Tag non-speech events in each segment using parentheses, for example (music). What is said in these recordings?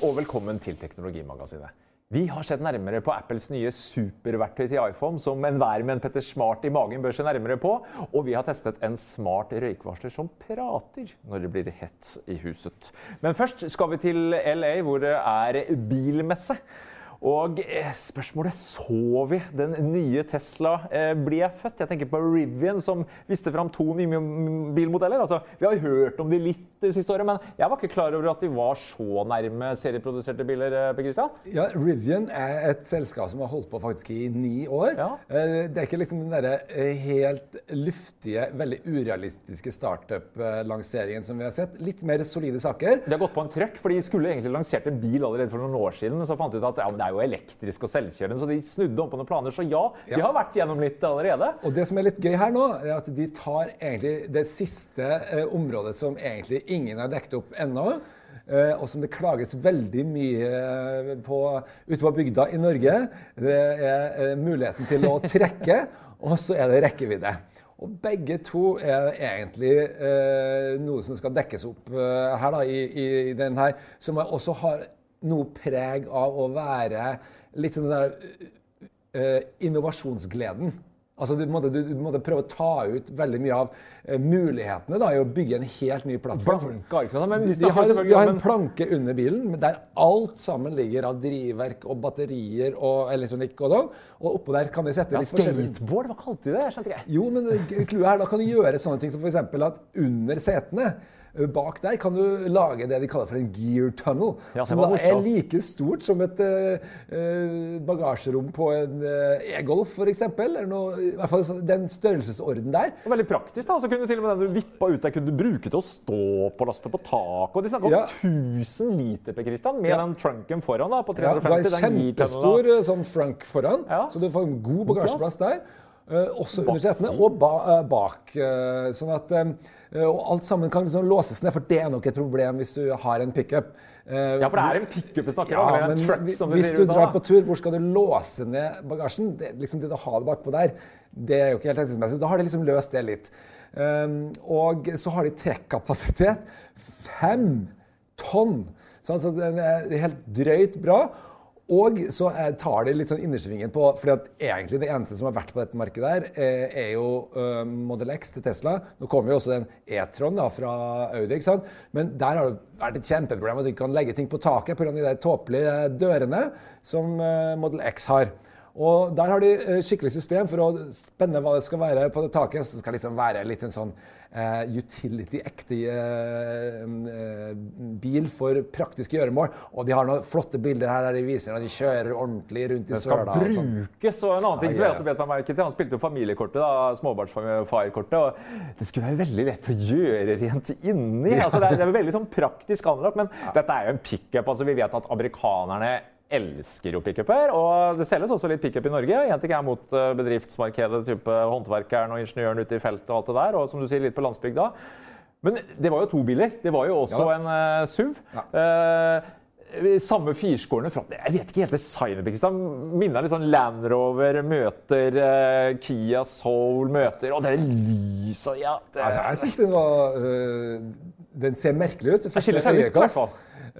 og velkommen til Teknologimagasinet. Vi har sett nærmere på Apples nye superverktøy til iPhone, som enhver med en Petter Smart i magen bør se nærmere på. Og vi har testet en smart røykvarsler som prater når det blir hett i huset. Men først skal vi til LA, hvor det er bilmesse. Og eh, spørsmålet så vi den nye Tesla eh, bli født? Jeg tenker på Rivian, som viste fram to nye bilmodeller. Altså, vi har hørt om de litt det siste året, men jeg var ikke klar over at de var så nærme serieproduserte biler. Eh. Ja, Rivian er et selskap som har holdt på faktisk i ni år. Ja. Det er ikke liksom den derre helt luftige, veldig urealistiske startup-lanseringen som vi har sett. Litt mer solide saker. De har gått på en trøkk, for de skulle egentlig lansert en bil allerede for noen år siden. Så fant de ut at ja, det er jo elektrisk og selvkjørende, så de snudde om på noen planer. Så ja, de ja. har vært gjennom litt allerede. Og det som er litt gøy her nå, er at de tar egentlig det siste eh, området som egentlig ingen har dekket opp ennå. Eh, og som det klages veldig mye eh, på ute på bygda i Norge. Det er eh, muligheten til å trekke, (laughs) og så er det rekkevidde. Og begge to er egentlig eh, noe som skal dekkes opp eh, her da, i, i den her, som også har noe preg av å være litt sånn der uh, innovasjonsgleden. Altså, du, måtte, du, måtte prøve å ta ut veldig mye av uh, mulighetene da, i å bygge en helt ny plattform. De, har, de har en planke under bilen der alt sammen ligger av drivverk og batterier og elektronikk. Og, dog, og oppå der kan de sette ja, litt Skateboard, hva kalte de det? Jeg skjønte ikke. Jo, men clouet her, da kan du gjøre sånne ting som f.eks. at under setene Bak der kan du lage det de kaller for en gear tunnel. Ja, som da er like stort som et uh, bagasjerom på en uh, e-Golf f.eks. Eller noe, i hvert fall den størrelsesorden der. Og veldig praktisk. da, så kunne du til og med den du vippa ut der, kunne du bruke til å stå på laste på taket. Og de snakker om ja. 1000 liter per Christian, med ja. den trunken foran da, på 350. Ja, det er kjempestor sånn frunk foran, så du får en god bagasjeplass der. Uh, også under setene og ba, uh, bak. Sånn at Og alt sammen kan liksom låses ned, for det er nok et problem hvis du har en pickup. ja, for det er en pickup vi snakker om. Ja, men truck, hvis du drar på tur, hvor skal du låse ned bagasjen? Det, liksom det du har det bakpå der, det er jo ikke helt hensiktsmessig. Da har de liksom løst det litt. og så har de trekkapasitet. Fem tonn! Så altså, det er helt drøyt bra. Og så tar de litt sånn innersvingen på fordi at egentlig det eneste som har vært på dette markedet, der, eh, er jo uh, Model X til Tesla. Nå kommer jo også den E-tron fra Audi. ikke sant? Men der har det vært et kjempeproblem at du ikke kan legge ting på taket pga. de der tåpelige dørene som Model X har. Og Der har de skikkelig system for å spenne hva det skal være på det taket. Så det skal liksom være litt en sånn uh, utility-ekte uh, uh, bil for praktiske gjøremål. Og de har noen flotte bilder her der de viser at de kjører ordentlig rundt i søla. Det skal brukes. Og en annen ting som jeg også bet meg merke til, han spilte jo familiekortet, da, småbarnsfarkortet. og Det skulle være veldig lett å gjøre rent inni. Altså, det, er, det er veldig sånn praktisk anlagt, men ja. dette er jo en pickup. Altså, vi vet at amerikanerne elsker jo pickuper. Og det selges også litt pickup i Norge. Én ting er mot eh, bedriftsmarkedet, type håndverkeren og ingeniøren ute i feltet og alt det der, og som du sier, litt på landsbygda. Men det var jo to biler. Det var jo også ja. en uh, SUV. Ja. Uh, samme firskårene fra Jeg vet ikke helt designet. Det minner litt sånn Land Rover møter uh, Kia Soul møter Og det er lys ja, det, altså, Jeg syns den var Den ser merkelig ut. Jeg skiller seg litt, i.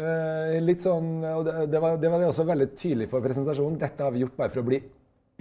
Uh, litt sånn, og det, det, var, det, var, også veldig tydelig på presentasjonen. Dette har vi gjort bare for å bli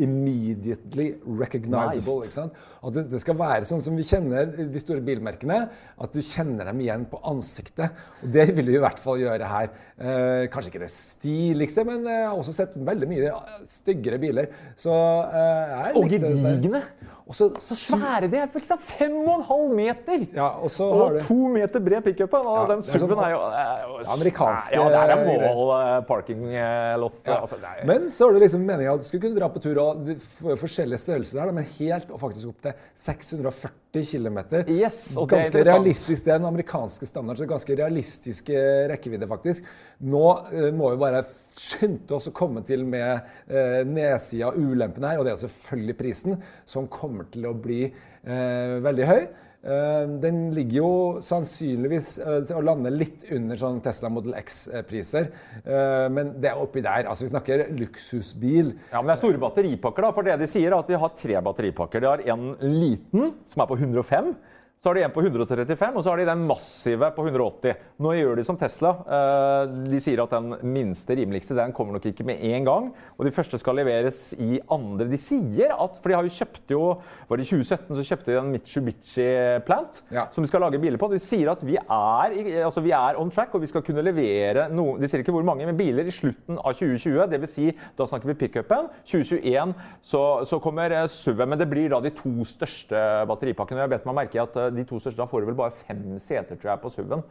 immediately recognizable. Nice. At det, det, skal være sånn som vi kjenner de store bilmerkene. At du kjenner dem igjen på ansiktet. Og det vil vi i hvert fall gjøre her. Eh, kanskje ikke det stiligste, men jeg har også sett veldig mye styggere biler. Så, eh, og gedigne! Og så, så svære de er! Liksom fem og en halv meter! Ja, og, og du... to meter bred pickup. Ja, den SUV-en sånn, er jo, er Amerikanske Ja, det er mål uh, parking-lott. Ja. Altså, men så har du liksom meninga at du skulle kunne dra på tur og forskjellige størrelser der, men helt og faktisk opp til 640 km. Yes, ganske realistisk. Det er den amerikanske standarden, så ganske realistiske rekkevidde, faktisk. Nå uh, må vi bare skynde oss å komme til med eh, nedsida av ulempen her, og det er selvfølgelig prisen, som kommer til å bli eh, veldig høy. Eh, den ligger jo sannsynligvis uh, til å lande litt under sånn Tesla Model X-priser. Uh, men det er oppi der. altså Vi snakker luksusbil. Ja, Men det er store batteripakker. da, for det De sier er at de har tre batteripakker. De har en liten, som er på 105 Så har de en på 135, og så har de den massive på 180. Nå gjør de som Tesla. Eh, de sier at den minste, rimeligste, den kommer nok ikke med en gang. Og de første skal leveres i andre. De sier at For de har jo kjøpt jo Var det i 2017 så kjøpte de en Mitsubishi Plant Ja. som de skal lage biler på. De sier at vi er, altså vi er on track, og vi skal kunne levere noe De sier ikke hvor mange, men biler i slutten av 2020. Dvs. Si, da snakker vi pickupen. 2021 så, så kommer eh, SUV-en, men det blir da de to største batteripakkene. Jeg bet meg merke at eh, de to største, Da får du vel bare fem seter, tror jeg, på SUV-en.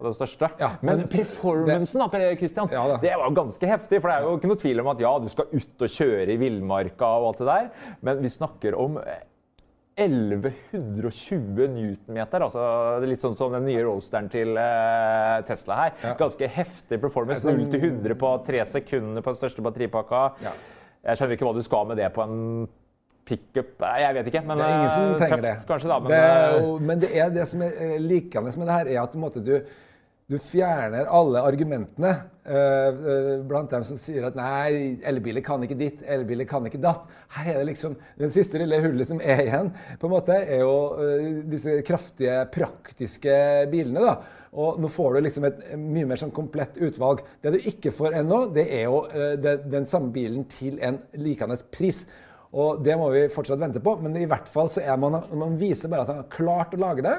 Den største. Ja, men men- performancen da, Christian, Ja det var ganske heftig. For det er jo ikke noe tvil om at ja, du skal ut og kjøre i villmarka og alt det der, men vi snakker om eh, 1120 newtonmeter. Altså det litt sånn som den nye roasteren til eh, Tesla her. Ja. Ganske heftig performance. Er 0 sånn- til 100 på tre sekunder på den største batteripakka. Ja. Jeg skjønner ikke hva du skal med det på en pickup. Jeg vet ikke, men Det er ingen som eh, trenger tøft det. kanskje, da. Men, det eh, jo, men det er det som er eh, likende med det her, er at måte, du, du fjerner alle argumentene øh, øh, blant dem som sier at nei, elbiler kan ikke ditt, elbiler kan ikke datt. Her er det liksom Den siste lille hullet som er igjen, på en måte, er jo øh, disse kraftige, praktiske bilene. da. Og nå får du liksom et mye mer sånn komplett utvalg. Det du ikke får ennå, det er jo den samme bilen til en likende pris. Og det må vi fortsatt vente på, men i hvert fall så er man, man viser bare at han har klart å lage det.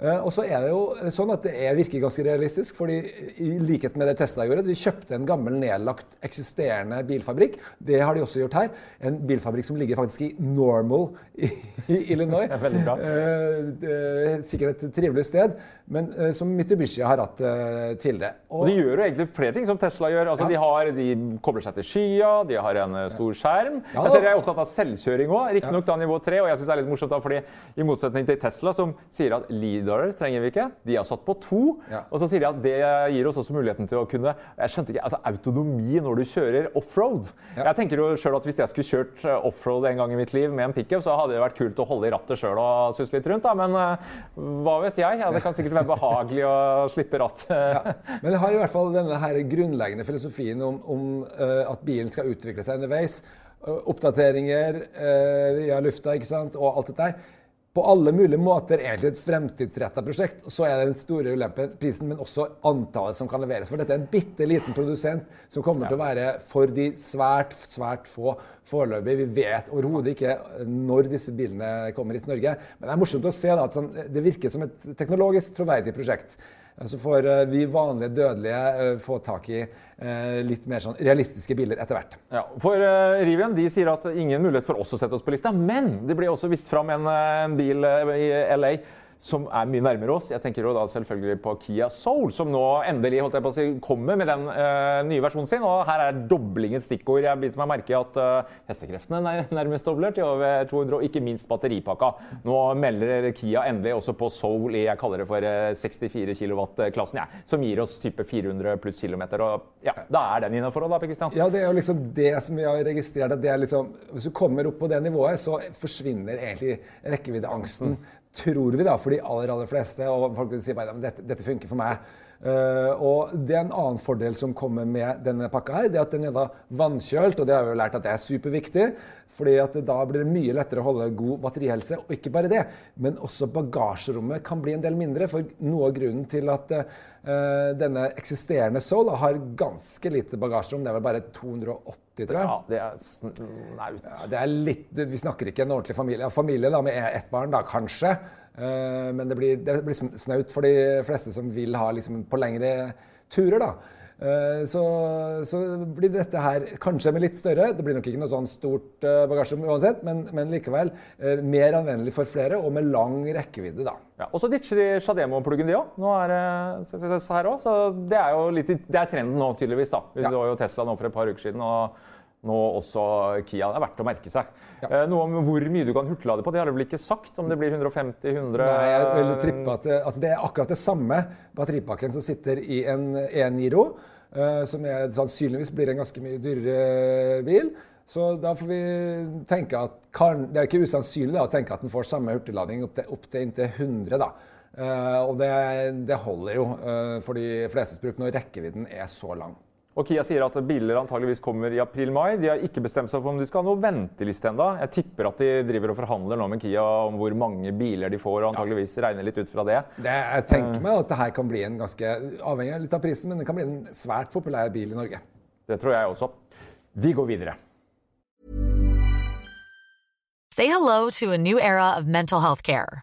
Eh, Og så er det jo sånn at det er, virker ganske realistisk, fordi i likhet med det Tesla gjorde, de kjøpte en gammel nedlagt eksisterende bilfabrikk. Det har de også gjort her. En bilfabrikk som ligger faktisk i Normal i, i Illinois. (laughs) Det er veldig bra. Eh, er sikkert et trivelig sted, men eh, som Mitsubishi har hatt eh, tidligere. Og de gjør jo egentlig flere ting som Tesla gjør. Altså, Ja. de, har, de kobler seg til skya, de har en stor skjerm. Ja. Jeg ser de er opptatt av selvkjøring òg, riktignok da nivå 3. Og jeg synes det er litt morsomt da, fordi i motsetning til Tesla, som sier at lidarer trenger vi ikke, de har satt på to. Ja. Og så sier de at det gir oss også muligheten til å kunne Jeg skjønte ikke, altså autonomi når du kjører offroad. Ja. Jeg tenker jo selv at Hvis jeg skulle kjørt eh, offroad en gang i mitt liv med en pickup, så hadde det vært kult å holde i rattet sjøl og susse litt rundt. Da. Men eh, hva vet jeg? Ja, det kan sikkert være behagelig å slippe rattet. (laughs) Ja. Men det har i hvert fall denne her grunnleggende filosofien om, om uh, at bilen skal utvikle seg underveis. Oppdateringer uh, via lufta ikke sant? og alt dette her. På alle mulige måter egentlig et fremtidsretta prosjekt. Så er det den store ulempen prisen, men også antallet som kan leveres. For dette er en bitte liten produsent som kommer til å være for de svært, svært få foreløpig. Vi vet overhodet ikke når disse bilene kommer hit til Norge. Men det er morsomt å se da, at sånn, det virker som et teknologisk troverdig prosjekt. Så får eh, vi vanlige dødelige eh, få tak i eh, litt mer sånn realistiske biler etter hvert. Ja, for Rivian de sier at ingen mulighet for oss å sette oss på lista, men det blir også vist fram en, bil i LA som er mye nærmere oss. Jeg tenker jo da selvfølgelig på Kia Soul, som nå endelig holdt jeg på å si, kommer med den uh, nye versjonen sin. Og her er doblingens stikkord. Jeg biter meg merke i at uh, hestekreftene er nærmest dobler til over 200, og ikke minst batteripakka. Nå melder Kia endelig også på Soul i jeg kaller det for eh, 64 kW-klassen, ja, som gir oss type 400 pluss kilometer. Og ja, da er den innafor, da, Per Kristian. Ja, det er jo liksom det som vi har registrert. at det er liksom, Hvis du kommer opp på det nivået, så forsvinner egentlig rekkeviddeangsten. Tror vi, da, for de aller aller fleste. Og folk vil si at dette, dette funker for meg. Eh, og det er en annen fordel som kommer med denne pakka her, det er at den er da vannkjølt. Og det har vi jo lært at det er superviktig. fordi at da blir det mye lettere å holde god batterihelse. Og ikke bare det, men også bagasjerommet kan bli en del mindre. For noe av grunnen til at uh, denne eksisterende Soul har ganske lite bagasjerom, det er vel bare 280, tror jeg. Ja, det er snaut. Ja, det er litt, Vi snakker ikke en ordentlig familie. Ja, familie da, med ett barn, da, kanskje. Eh, men det blir, det blir snaut for de fleste som vil ha liksom, på lengre turer. da. Eh, så, så blir dette her kanskje med litt større. Det blir nok ikke noe sånn stort eh, bagasjerom uansett, men, men likevel mer anvendelig for flere og med lang rekkevidde. da. Ja, og så ditcher de Shademo-pluggen, de òg. Nå er det her Så det er jo litt, det er trenden nå, tydeligvis. da. Vi Ja. så jo Tesla nå for et par uker siden. og nå også Kia. Det er verdt å merke seg. Ja. Eh, Noe om hvor mye du kan hurtiglade på. Det har du vel ikke sagt? Om det blir 150, 100 Nei, jeg vil trippe at det, altså det er akkurat det samme batteripakken som sitter i en E-Niro, eh, som er, sannsynligvis blir en ganske mye dyrere bil. Så da får vi tenke at kan, Det er ikke usannsynlig da, å tenke at den får samme hurtiglading opp til, opp til inntil 100. da. Eh, og det, det holder jo for de flestes bruk når rekkevidden er så lang. Og Kia sier at biler antageligvis kommer i april-mai. De har ikke bestemt seg for om de skal ha noe venteliste ennå. Jeg tipper at de driver og forhandler nå med Kia om hvor mange biler de får, og antageligvis regner litt ut fra det. det jeg tenker meg at det her kan bli en ganske, avhengig litt av prisen, men det kan bli en svært populær bil i Norge. Det tror jeg også. Vi går videre. Say hello to a new era of mental health care.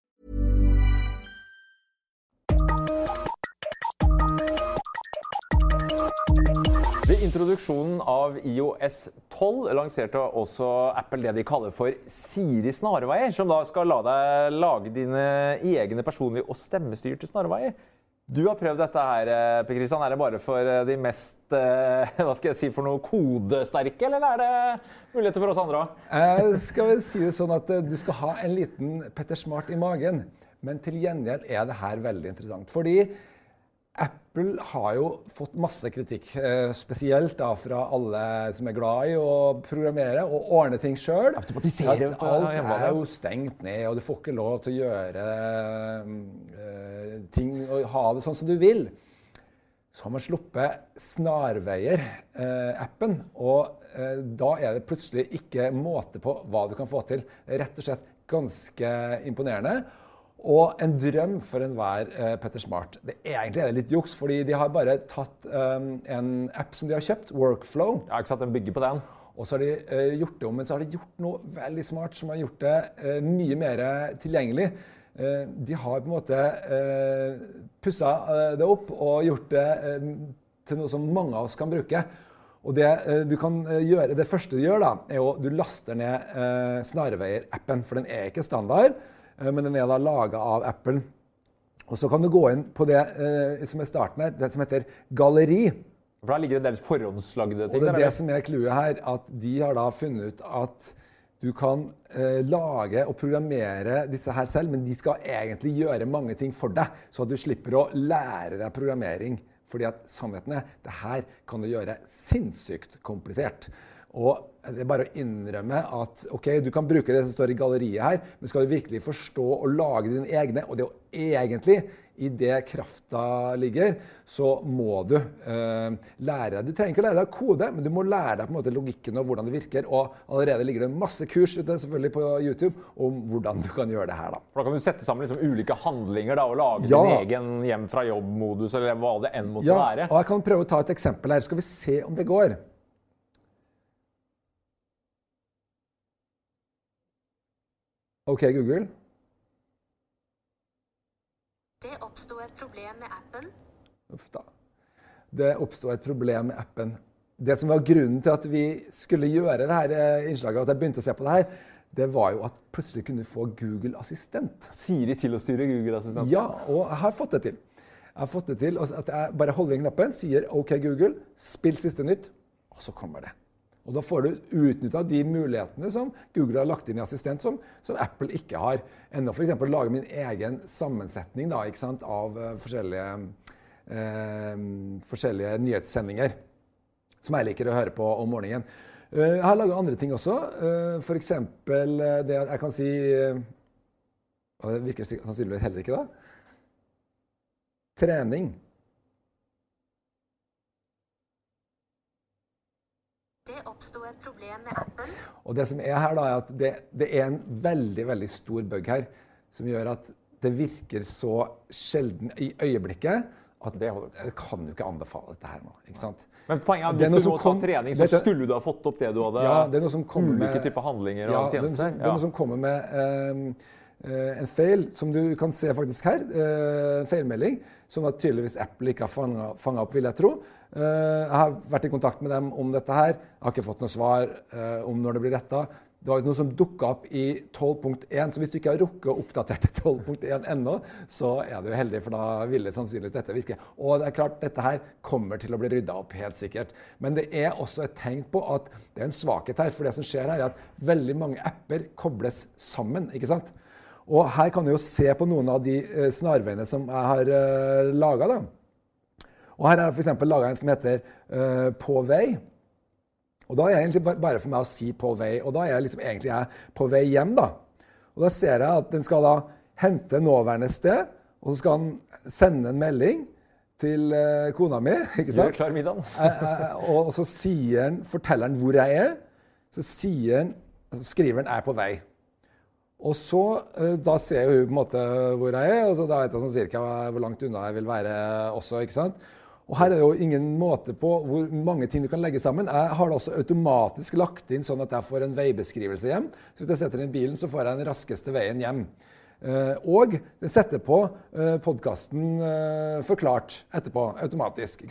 Ved introduksjonen av IOS 12 lanserte også Apple det de kaller for Siri snarveier, som da skal la deg lage dine egne personlige og stemmestyrte snarveier. Du har prøvd dette her, eh, Per Kristian. Er det bare for eh, de mest eh, (laughs) hva skal jeg si, for noe kodesterke, eller er det muligheter for oss andre òg? Jeg skal vel si det sånn at eh, du skal ha en liten Petter Smart i magen. Men til gjengjeld er det her veldig interessant. Fordi Apple har jo fått masse kritikk, eh, spesielt da fra alle som er glad i å programmere og ordne ting sjøl. Alt er jo stengt ned, og du får ikke lov til å gjøre eh, ting og ha det sånn som du vil. Så har man sluppet Snarveier-appen, og eh, da er det plutselig ikke måte på hva du kan få til. Rett og slett ganske imponerende. Og en drøm for enhver eh, Petter Smart. Det er egentlig er det litt juks, fordi de har bare tatt um, en app som de har kjøpt, Workflow, Ja, ikke sant? Den bygger på den. og så har de eh, gjort det om, men så har de gjort noe veldig smart som har gjort det eh, mye mer tilgjengelig. Eh, de har på en måte eh, pussa eh, det opp og gjort det eh, til noe som mange av oss kan bruke. Og det, eh, du kan eh, gjøre, det første du gjør, da, er å du laster ned eh, Snarveier-appen. For den er ikke standard, eh, men den er da laga av Apple. Og så kan du gå inn på det eh, som er starten her, det som heter Galleri. For da ligger det en del forhåndslagde Og ting det er det som er clouet her, at de har da funnet ut at du kan eh, lage og programmere disse her selv, men de skal egentlig gjøre mange ting for deg, så at du slipper å lære deg programmering. Fordi at sannheten er det her kan du gjøre sinnssykt komplisert. Og det er bare å innrømme at ok, du kan bruke det som står i galleriet her, men skal du virkelig forstå og lage dine egne, og det er jo egentlig i det krafta ligger, så må du eh, lære deg Du trenger ikke å lære deg kode, men du må lære deg på en måte logikken og hvordan det virker. Og allerede ligger det masse kurs ute selvfølgelig på YouTube om hvordan du kan gjøre det her. da. For da kan du sette sammen liksom ulike handlinger da, og lage Ja. din egen hjem fra jobb-modus, eller hva det enn måtte Ja, være. Ja, og jeg kan prøve å ta et eksempel her. så Skal vi se om det går. OK, Google. Det oppsto et problem med appen. Uff da. Det oppsto et problem med appen. Det som var grunnen til at vi skulle gjøre det her eh, innslaget, at jeg begynte å se på det her, det var jo at plutselig kunne du få Google Assistent. Siri til å styre Google-assistent. Ja, og jeg har fått det til. Jeg har fått det til at jeg bare holder inn knappen, sier OK, Google, spill siste nytt, og så kommer det. Og da får du utnytta de mulighetene som Google har lagt inn i assistent, som, som Apple ikke har. Ennå f.eks. lage min egen sammensetning da, av uh, forskjellige, uh, forskjellige nyhetssendinger. Som jeg liker å høre på om morgenen. Uh, jeg har laga andre ting også. Uh, F.eks. det jeg kan si Det virker sannsynligvis heller ikke da. Trening. Oppsto et problem med appen. Og det som er her da, er at det, det er en veldig veldig stor bug her som gjør at det virker så sjelden i øyeblikket at det, jeg kan jo ikke anbefale dette her nå. ikke sant? Men poenget er at hvis du går må trening, så skulle du ha fått opp det du hadde Ja, det er noe som kommer Ulike med- typer handlinger Ja, tjenester? det er noe som- Det er noe som kommer med eh, en feil, som du kan se faktisk her. eh, En feilmelding som at tydeligvis Apple ikke har fanga opp, vil jeg tro. Eh, Jeg har vært i kontakt med dem om dette her. Jeg har ikke fått noe svar eh, om når det blir retta. Det var noe som dukka opp i 12.1, så hvis du ikke har rukket å oppdatere til 12.1 ennå, så er du heldig, for da ville sannsynligvis dette virke. Og det er klart, dette her kommer til å bli rydda opp, helt sikkert. Men det er også et tegn på at det er en svakhet her. For det som skjer her, er at veldig mange apper kobles sammen. ikke sant? Og her kan du jo se på noen av de eh, snarveiene som jeg har laga. Og her er det f.eks. laga en som heter uh, På vei. Og da er jeg egentlig bare for meg å si på vei, og da er jeg liksom egentlig jeg på vei hjem. da. Og da ser jeg at den skal da hente nåværende sted, og så skal den sende en melding til eh, kona mi. (laughs) ikke Gjør sant? klar middagen. Eh, og så sier han, forteller han hvor jeg er. Så sier han, så skriver han 'er på vei'. Og så, Da ser hun på en måte hvor jeg er, og så da vet jeg sånn cirka hvor langt unna jeg vil være også. ikke sant? Og Her er det jo ingen måte på hvor mange ting du kan legge sammen. Jeg har det også automatisk lagt inn sånn at jeg får en veibeskrivelse hjem. Så hvis jeg setter inn bilen, så får jeg den raskeste veien hjem. Eh, og den setter på uh, podkasten forklart etterpå, automatisk.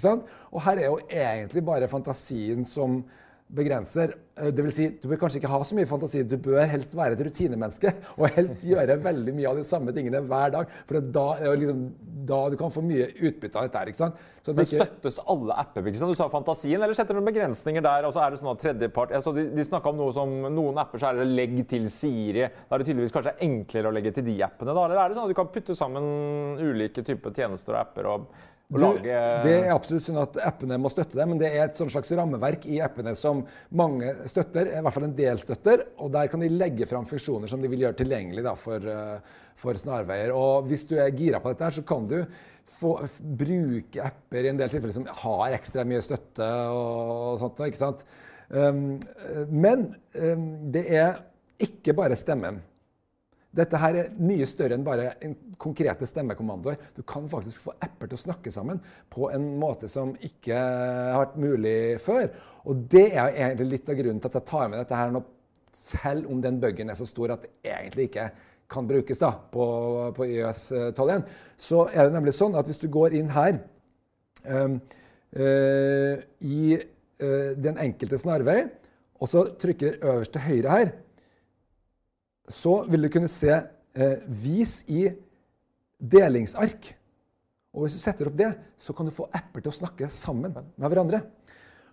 Og her er jo egentlig bare fantasien som begrenser. Dvs. Det vil si, du bør kanskje ikke ha så mye fantasi. Du bør helst være et rutinemenneske og helst gjøre veldig mye av de samme tingene hver dag. For da er liksom, da du kan få mye utbytte av dette. ikke sant? Så Men ikke- støttes alle apper? ikke sant? Du sa fantasien, eller setter du noen begrensninger der? og så er det sånn at tredjepart, jeg så De, de snakka om noe som noen apper så er det legg til Siri. Da er det tydeligvis kanskje enklere å legge til de appene? da, Eller er det sånn at du kan putte sammen ulike typer tjenester og apper og Du, det er absolutt sånn at appene må støtte det, men det er et sånn slags rammeverk i appene som mange støtter, i hvert fall en del støtter, og der kan de legge fram funksjoner som de vil gjøre tilgjengelig da, for, eh, for snarveier. Og hvis du er gira på dette, så kan du få, bruke apper i en del tilfeller som har ekstra mye støtte og, sånt. Ikke sant? Um, eh, men um, det er ikke bare stemmen. Dette her er mye større enn bare en konkrete stemmekommandoer. Du kan faktisk få apper til å snakke sammen på en måte som ikke har vært mulig før. Og det er egentlig litt av grunnen til at jeg tar med dette her nå, selv om den buggen er så stor at det egentlig ikke kan brukes da, på, på IOS 12.1. Så er det nemlig sånn at hvis du går inn her um, eh, i eh, den enkelte snarvei, og så trykker øverst til høyre her, så vil du kunne se eh, 'vis i delingsark'. Og hvis du setter opp det, så kan du få apper til å snakke sammen med hverandre.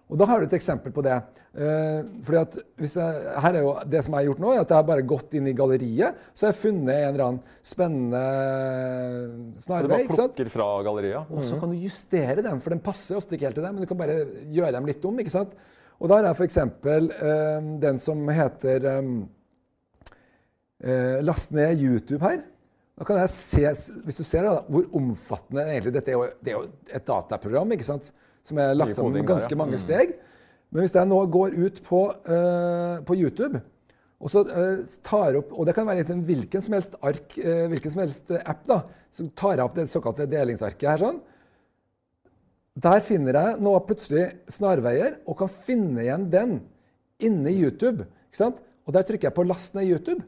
Og da har du et eksempel på det. Eh, fordi at hvis jeg, her er jo Det som jeg har gjort nå, er at jeg har bare gått inn i galleriet. Så har jeg funnet en eller annen spennende Du snarvei. bare ikke sant? plukker fra galleriet. Og så kan du justere dem, for den passer ofte ikke helt til deg. Men du kan bare gjøre dem litt om. ikke sant? Og da har jeg f.eks. Eh, den som heter um, eh, Last ned YouTube her. Da kan jeg se, hvis du ser da, hvor omfattende egentlig Dette er jo, det er jo et dataprogram ikke sant? som er lagt sammen med ganske mange Mm. steg. Men hvis jeg nå går ut på, eh, på YouTube og så eh, tar opp, og det kan være liksom hvilken som helst ark, eh, hvilken som helst eh, app, da, så tar jeg opp det såkalte delingsarket her sånn. Der finner jeg nå plutselig snarveier, og kan finne igjen den inne i YouTube. ikke sant? Og der trykker jeg på 'last ned YouTube',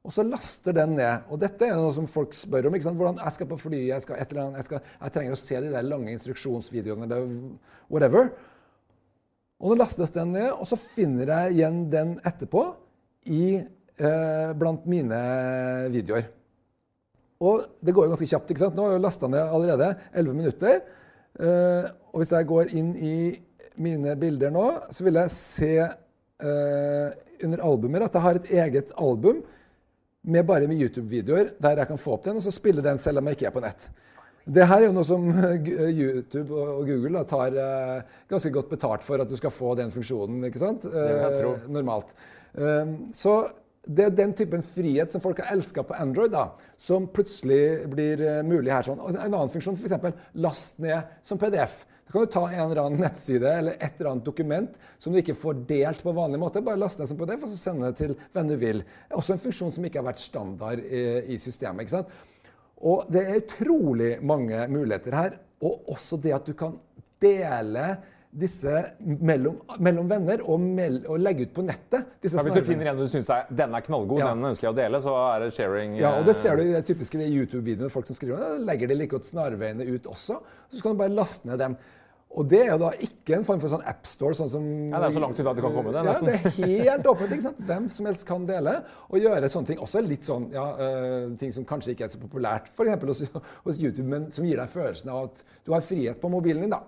og så laster den ned. Og dette er noe som folk spør om. ikke sant? Hvordan jeg skal på flyet, jeg, skal et eller annet, jeg, skal, jeg trenger å se de der lange instruksjonsvideoene eller whatever. Og nå lastes den ned, og så finner jeg igjen den etterpå i, eh, blant mine videoer. Og det går jo ganske kjapt. ikke sant? Nå har jeg lasta ned allerede 11 minutter. Eh, og hvis jeg går inn i mine bilder nå, så vil jeg se eh, under albumer at jeg har et eget album med bare med YouTube-videoer der jeg kan få opp den, og så spille den selv om jeg ikke er på nett. Det her er jo noe som (laughs) YouTube og Google da, tar eh, ganske godt betalt for at du skal få den funksjonen. ikke sant? vil jeg. Eh, normalt. Um, så det er den typen frihet som folk har elska på Android, da, som plutselig blir eh, mulig her. sånn. Og En annen funksjon, f.eks. last ned som PDF. Da kan du ta en eller annen nettside eller et eller annet dokument som du ikke får delt på vanlig måte. Bare last ned som på det, og så sende det til hvem du vil. Det Også en funksjon som ikke har vært standard i, systemet. ikke sant? Og det er utrolig mange muligheter her. Og også det at du kan dele disse mellom, mellom venner og, mell, og legge ut på nettet. Hvis du finner en du syns er er knallgod, Ja. den ønsker jeg å dele, så er det sharing. Ja, og det ser du eh, i det typiske de YouTube-videoene. Folk som skriver, om da legger de like godt snarveiene ut også. Så kan du bare laste ned dem. Og det er jo da ikke en form for sånn appstore, sånn som Ja, det er så langt unna at det kan komme, det, Ja, nesten. det er helt åpent. ikke sant? Hvem som helst kan dele og gjøre sånne ting. Også litt sånn ja, uh, ting som kanskje ikke er så populært, f.eks. Hos, (laughs) hos YouTube, men som gir deg følelsen av at du har frihet på mobilen din. da.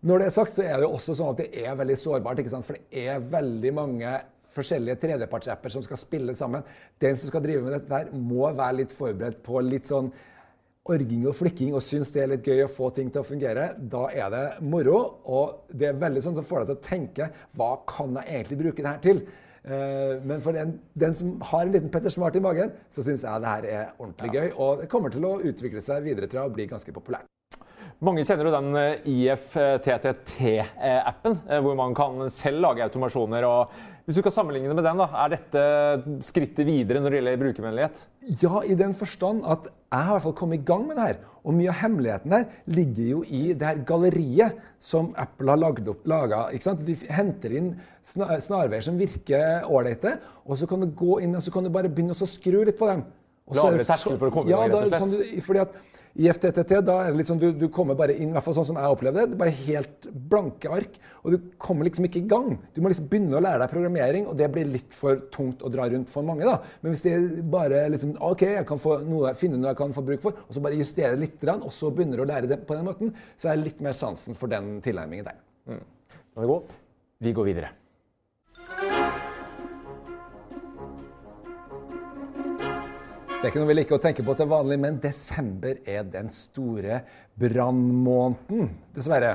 Når det er sagt, så er det jo også sånn at det er veldig sårbart. ikke sant? For det er veldig mange forskjellige tredjepartsapper som skal spille sammen. Den som skal drive med dette her, må være litt forberedt på litt sånn orging og flikking og syns det er litt gøy å få ting til å fungere. Da er det moro. Og det er veldig sånn som får deg til å tenke hva kan jeg egentlig bruke det her til? Eh, Men for den, den som har en liten Petter Smart i magen, så syns jeg det her er ordentlig gøy. Og det kommer til å utvikle seg videre jeg, og bli ganske populært. Mange kjenner jo den eh, IFTTT-appen, eh, hvor man kan selv lage automasjoner. og Hvis du skal sammenligne det med den, da, er dette skrittet videre når det gjelder brukervennlighet? Ja, i den forstand at jeg har i hvert fall kommet i gang med det her. Og mye av hemmeligheten her ligger jo i det her galleriet som Apple har lagd opp, laga. ikke sant? De henter inn sna- snarveier som virker ålreite, og så kan du gå inn og så kan du bare begynne å skru litt på dem. Er Lavere terskel for å komme i gang, rett og det sånn fordi at i FTTT da er det liksom du, du kommer bare inn, i hvert fall sånn som jeg opplevde det, bare helt blanke ark. Og du kommer liksom ikke i gang. Du må liksom begynne å lære deg programmering, og det blir litt for tungt å dra rundt for mange. da. Men hvis de bare liksom OK, jeg kan noe, finne noe jeg kan få bruk for, og så bare justere litt, og så begynner du å lære det på den måten, så er litt mer sansen for den tilnærmingen der. Er godt. Vi går videre. Det er ikke noe vi liker å tenke på til vanlig, men desember er den store brannmåneden, dessverre.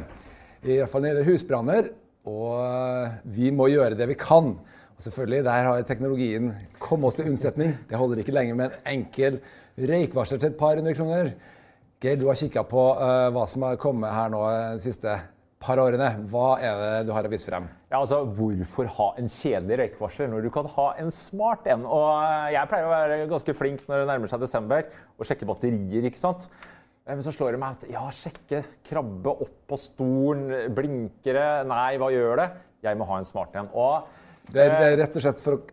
I hvert fall når det gjelder husbranner. Og vi må gjøre det vi kan. Og selvfølgelig, der har teknologien kommet oss til unnsetning. Det holder ikke lenger med en enkel røykvarsler til et par hundre kroner. Geir, du har kikka på uh, hva som har kommet her nå de siste par årene. Hva er det du har å vise frem? Ja, altså, Hvorfor ha en kjedelig røykvarsler når du kan ha en smart en? Og eh, Jeg pleier å være ganske flink når det nærmer seg desember og sjekke batterier. ikke sant? Eh, Men så slår det meg at ja, sjekke, krabbe opp på stolen, blinkere? Nei, hva gjør det? Jeg må ha en smart en. Og Det er, det er rett og slett for å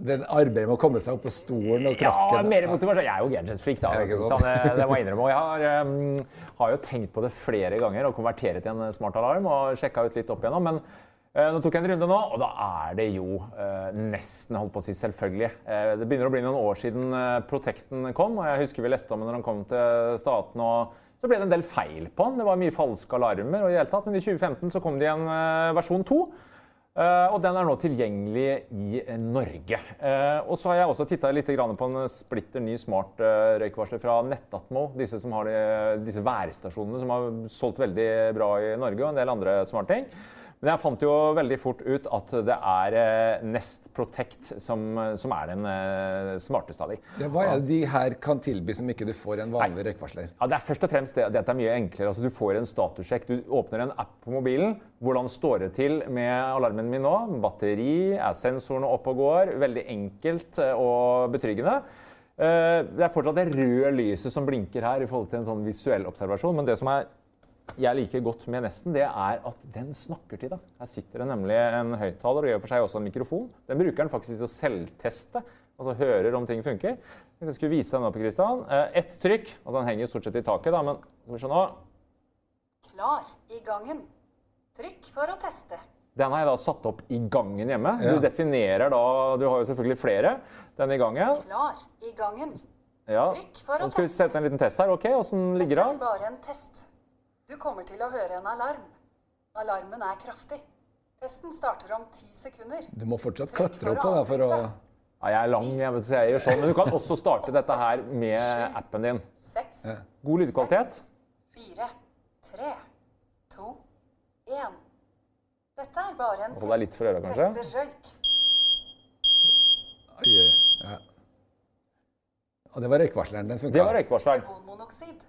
det arbeidet med å komme seg opp på stolen og Ja, mer motivasjon. Jeg er jo gadget-freak, da. Det, sånn. det, det må jeg innrømme. Og jeg har, um, har jo tenkt på det flere ganger og konvertere til en smartalarm og sjekka ut litt opp igjennom. Men uh, nå tok jeg en runde nå, og da er det jo uh, nesten holdt på å si selvfølgelig. Uh, det begynner å bli noen år siden Protecten kom, og jeg husker vi leste om det når han kom til staten og Så ble det en del feil på den. Det var mye falske alarmer. og i hele tatt, Men i 2015 så kom det en eh, versjon 2. eh, og den er nå tilgjengelig i eh, Norge. Eh, og så har jeg også titta litt på en splitter ny smart røykvarsler fra Netatmo. Disse, som har de, disse værstasjonene som har solgt veldig bra i Norge, og en del andre smartting. Men jeg fant jo veldig fort ut at det er eh, Nest Protect som, som er den eh, smarteste av de. Ja, hva er det de her kan tilby som ikke du får en vanlig røykvarsler? Ja, det er først og fremst det. Dette er mye enklere. Altså, du får en statussjekk. Du åpner en app på mobilen. Hvordan står det til med alarmen min nå? Batteri, er sensorene oppe og går? Veldig enkelt eh, og betryggende. Det er fortsatt det røde lyset som blinker her i forhold til en sånn visuell observasjon. Men det som er jeg liker godt med Nesten, det er at den snakker til deg. Her sitter det nemlig en høyttaler og gjør for seg også en mikrofon. Den bruker den faktisk til å selvteste, altså hører om ting funker. Jeg skulle vise den opp, Kristian. Eh, Ett trykk, altså den henger stort sett i taket, da, men skal vi se nå. Klar i gangen. Trykk for å teste. Den har jeg da satt opp i gangen hjemme. Ja. Du definerer da Du har jo selvfølgelig flere. Den i gangen. Klar i gangen. Ja. Trykk for å Nå skal vi sette en liten test her. Ok, åssen ligger Dette er bare en test. Du kommer til å høre en alarm. Alarmen er kraftig. Testen starter om ti sekunder. Du må fortsatt Trykk klatre opp på det for å. Ja, jeg er lang, jeg vet, så jeg gjør sånn. Men du kan også starte dette her med appen din. Seks, God lydkvalitet. fire, tre, to, én. Dette er bare en Hold deg litt for øra, kanskje? Tester røyk. Oi, ja. Og det var røykvarsleren. Den funka. Det var røykvarsleren.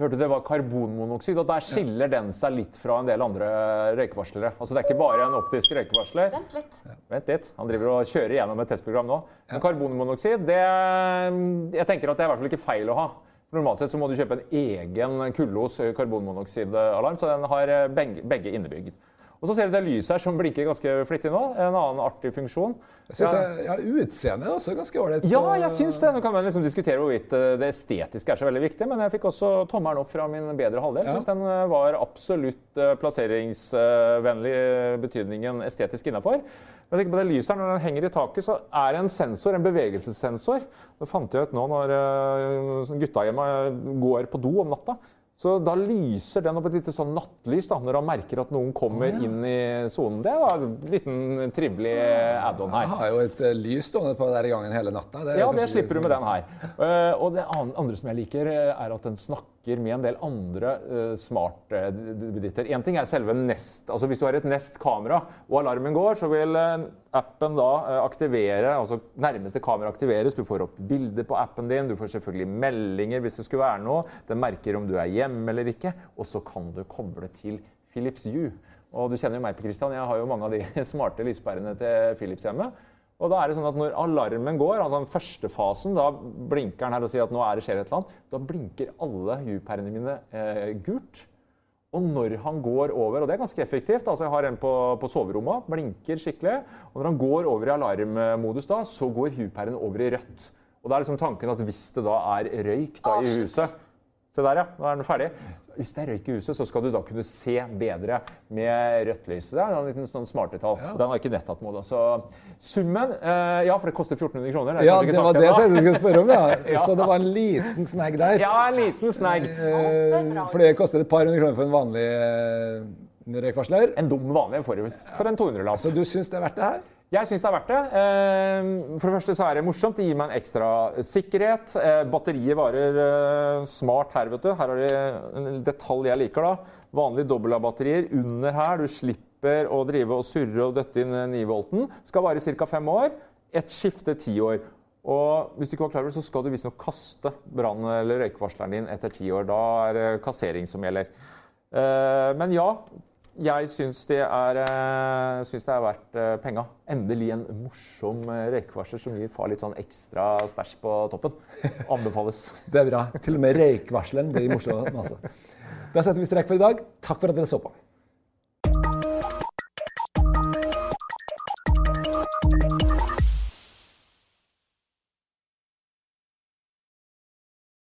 Hørte det var karbonmonoksid, og der skiller den seg litt fra en del andre røykvarslere. Altså Det er ikke bare en optisk røykvarsler. Vent litt. Vent litt, han driver og kjører gjennom et testprogram nå. Men karbonmonoksid, det Jeg tenker at det er i hvert fall ikke feil å ha. Normalt sett så må du kjøpe en egen Kullos karbonmonoksidalarm, så den har eh, begge, begge innebygd. Og så ser du det lyset her som blinker ganske flittig nå. En annen artig funksjon. Jeg synes jeg, ja, Utseendet er også ganske ålreit. Ja, jeg syns det. Nå kan man liksom diskutere hvorvidt eh, det estetiske er så veldig viktig, men jeg fikk også tommelen opp fra min bedre halvdel. Jeg syns den eh, var absolutt eh, plasseringsvennlig betydningen estetisk innafor. Men tenk på det lyset her, Når den henger i taket, så er det en sensor, en bevegelsessensor. Det fant jeg ut nå når gutta hjemme går på do om natta. Så da lyser den opp et lite sånn nattlys da, når han merker at noen kommer inn i sonen. Det var en liten trivelig add-on her. Jeg har jo et eh, lys stående på der i gangen hele natta. er Ja, det slipper du med sånn- den her. Eh, og det andre som jeg liker, eh, er at den snakker med en del andre uh, smart-bedrifter. Én ting er selve Nest. Altså Hvis du har et Nest-kamera og alarmen går, så vil eh, appen da eh, aktivere, altså nærmeste kamera aktiveres. Du får opp bilder på appen din, du får selvfølgelig meldinger hvis det skulle være noe. Den merker om du er hjemme eller ikke, og så kan du koble til Philips Hue. Og du kjenner jo meg Christian, jeg har jo mange av de (laughs) smarte lyspærene til Philips hjemme. Og da er det sånn at Når alarmen går, altså den første fasen, da blinker den her og sier at nå er det skjer et eller annet, da blinker alle Hue-pærene mine eh, gult. Og når han går over, og det er ganske effektivt altså Jeg har en på, på soverommet, blinker skikkelig. Og når han går over i alarmmodus, da, så går Hue-pæren over i rødt. Og da er liksom tanken at hvis det da er røyk da, i huset Se der, ja. Nå er den ferdig. Hvis det er røyk i huset, så skal du da kunne se bedre med rødt lys. Det er en liten sånn smartetall. Den har ikke nettatt nettattmode. Så summen eh, Ja, for det koster 1400 kroner. Det er Ja, det var det jeg tenkte du skulle spørre om. Ja. (laughs) Ja. Så det var en liten snegg der. Ja, en liten snegg. Eh. For det koster et par hundre kroner for en vanlig eh, røykvarsler. En dum vanlig for, for en 200-lapp. Så du syns det er verdt det her? Jeg syns det er verdt det. Eh, For det første så er det morsomt. Det gir meg en ekstra sikkerhet. Eh, Batteriet varer eh, smart her, vet du. Her har de en detalj jeg liker, da. Vanlige dobbel-A-batterier under her. Du slipper å drive og surre og døtte inn 9-volten. Skal vare ca. fem år. Et skifte ti år. Og hvis du ikke var klar over det, så skal du visstnok kaste brann- eller røykvarsleren din etter ti år. Da er det kassering som gjelder. Eh, Men ja, jeg syns det er, eh, syns det er verdt eh, penga. Endelig en morsom eh, røykvarsler som gir far litt sånn ekstra stæsj på toppen. Anbefales. (laughs) Det er bra. Til og med røykvarsleren blir morsom. Altså. Da setter vi strek for i dag. Takk for at dere så på.